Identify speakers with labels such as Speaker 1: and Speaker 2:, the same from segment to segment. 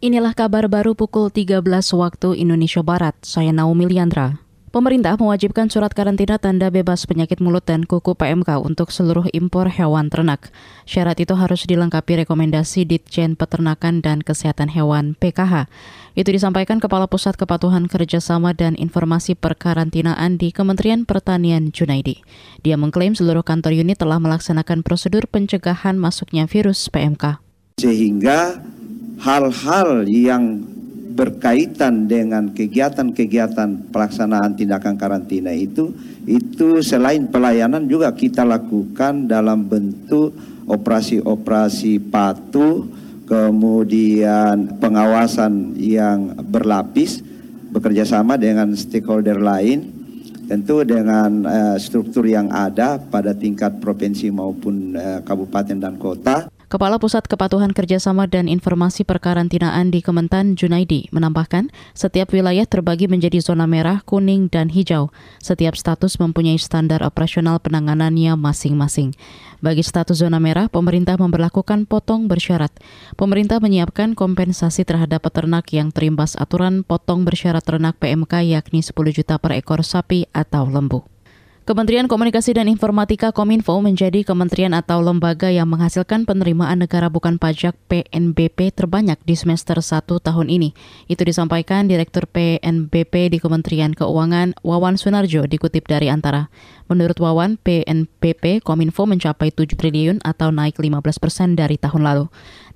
Speaker 1: Inilah kabar baru pukul 13 waktu Indonesia Barat. Saya Naomi Liandra. Pemerintah mewajibkan surat karantina tanda bebas penyakit mulut dan kuku PMK untuk seluruh impor hewan ternak. Syarat itu harus dilengkapi rekomendasi Ditjen Peternakan dan Kesehatan Hewan PKH. Itu disampaikan Kepala Pusat Kepatuhan Kerjasama dan Informasi Perkarantinaan di Kementerian Pertanian Junaidi. Dia mengklaim seluruh kantor unit telah melaksanakan prosedur pencegahan masuknya virus PMK.
Speaker 2: Sehingga hal-hal yang berkaitan dengan kegiatan-kegiatan pelaksanaan tindakan karantina itu itu selain pelayanan juga kita lakukan dalam bentuk operasi-operasi patuh kemudian pengawasan yang berlapis bekerja sama dengan stakeholder lain tentu dengan uh, struktur yang ada pada tingkat provinsi maupun uh, kabupaten dan kota
Speaker 1: Kepala Pusat Kepatuhan Kerjasama dan Informasi Perkarantinaan di Kementan Junaidi menambahkan, setiap wilayah terbagi menjadi zona merah, kuning, dan hijau. Setiap status mempunyai standar operasional penanganannya masing-masing. Bagi status zona merah, pemerintah memperlakukan potong bersyarat. Pemerintah menyiapkan kompensasi terhadap peternak yang terimbas aturan potong bersyarat ternak PMK yakni 10 juta per ekor sapi atau lembu. Kementerian Komunikasi dan Informatika Kominfo menjadi kementerian atau lembaga yang menghasilkan penerimaan negara bukan pajak PNBP terbanyak di semester 1 tahun ini. Itu disampaikan Direktur PNBP di Kementerian Keuangan Wawan Sunarjo dikutip dari Antara. Menurut Wawan, PNBP Kominfo mencapai 7 triliun atau naik 15 persen dari tahun lalu.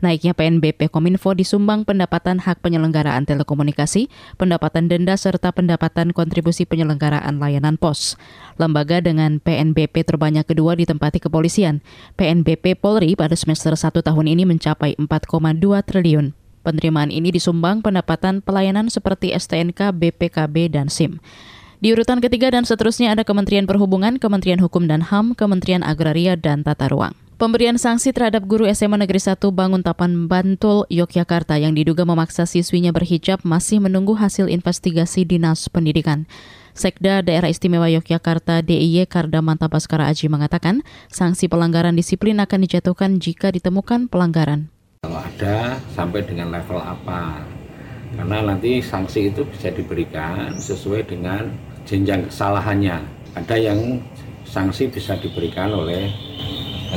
Speaker 1: Naiknya PNBP Kominfo disumbang pendapatan hak penyelenggaraan telekomunikasi, pendapatan denda serta pendapatan kontribusi penyelenggaraan layanan pos. Lembaga dengan PNBP terbanyak kedua ditempati kepolisian. PNBP Polri pada semester 1 tahun ini mencapai 4,2 triliun. Penerimaan ini disumbang pendapatan pelayanan seperti STNK, BPKB, dan SIM. Di urutan ketiga dan seterusnya ada Kementerian Perhubungan, Kementerian Hukum dan HAM, Kementerian Agraria dan Tata Ruang. Pemberian sanksi terhadap guru SMA Negeri 1 Banguntapan Bantul, Yogyakarta yang diduga memaksa siswinya berhijab masih menunggu hasil investigasi Dinas Pendidikan. Sekda Daerah Istimewa Yogyakarta DIY Kardamanta Baskara Aji mengatakan sanksi pelanggaran disiplin akan dijatuhkan jika ditemukan pelanggaran.
Speaker 3: Kalau ada sampai dengan level apa? Karena nanti sanksi itu bisa diberikan sesuai dengan jenjang kesalahannya. Ada yang sanksi bisa diberikan oleh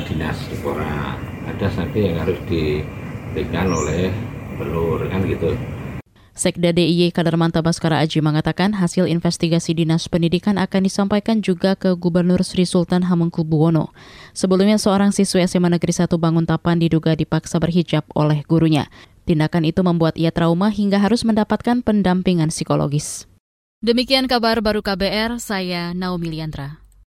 Speaker 3: dinas Pora, ada sanksi yang harus diberikan oleh belur kan gitu.
Speaker 1: Sekda DIY Kadarmanta Baskara Aji mengatakan hasil investigasi Dinas Pendidikan akan disampaikan juga ke Gubernur Sri Sultan Hamengkubuwono. Sebelumnya seorang siswa SMA Negeri 1 Banguntapan diduga dipaksa berhijab oleh gurunya. Tindakan itu membuat ia trauma hingga harus mendapatkan pendampingan psikologis. Demikian kabar baru KBR, saya Naomi Liandra.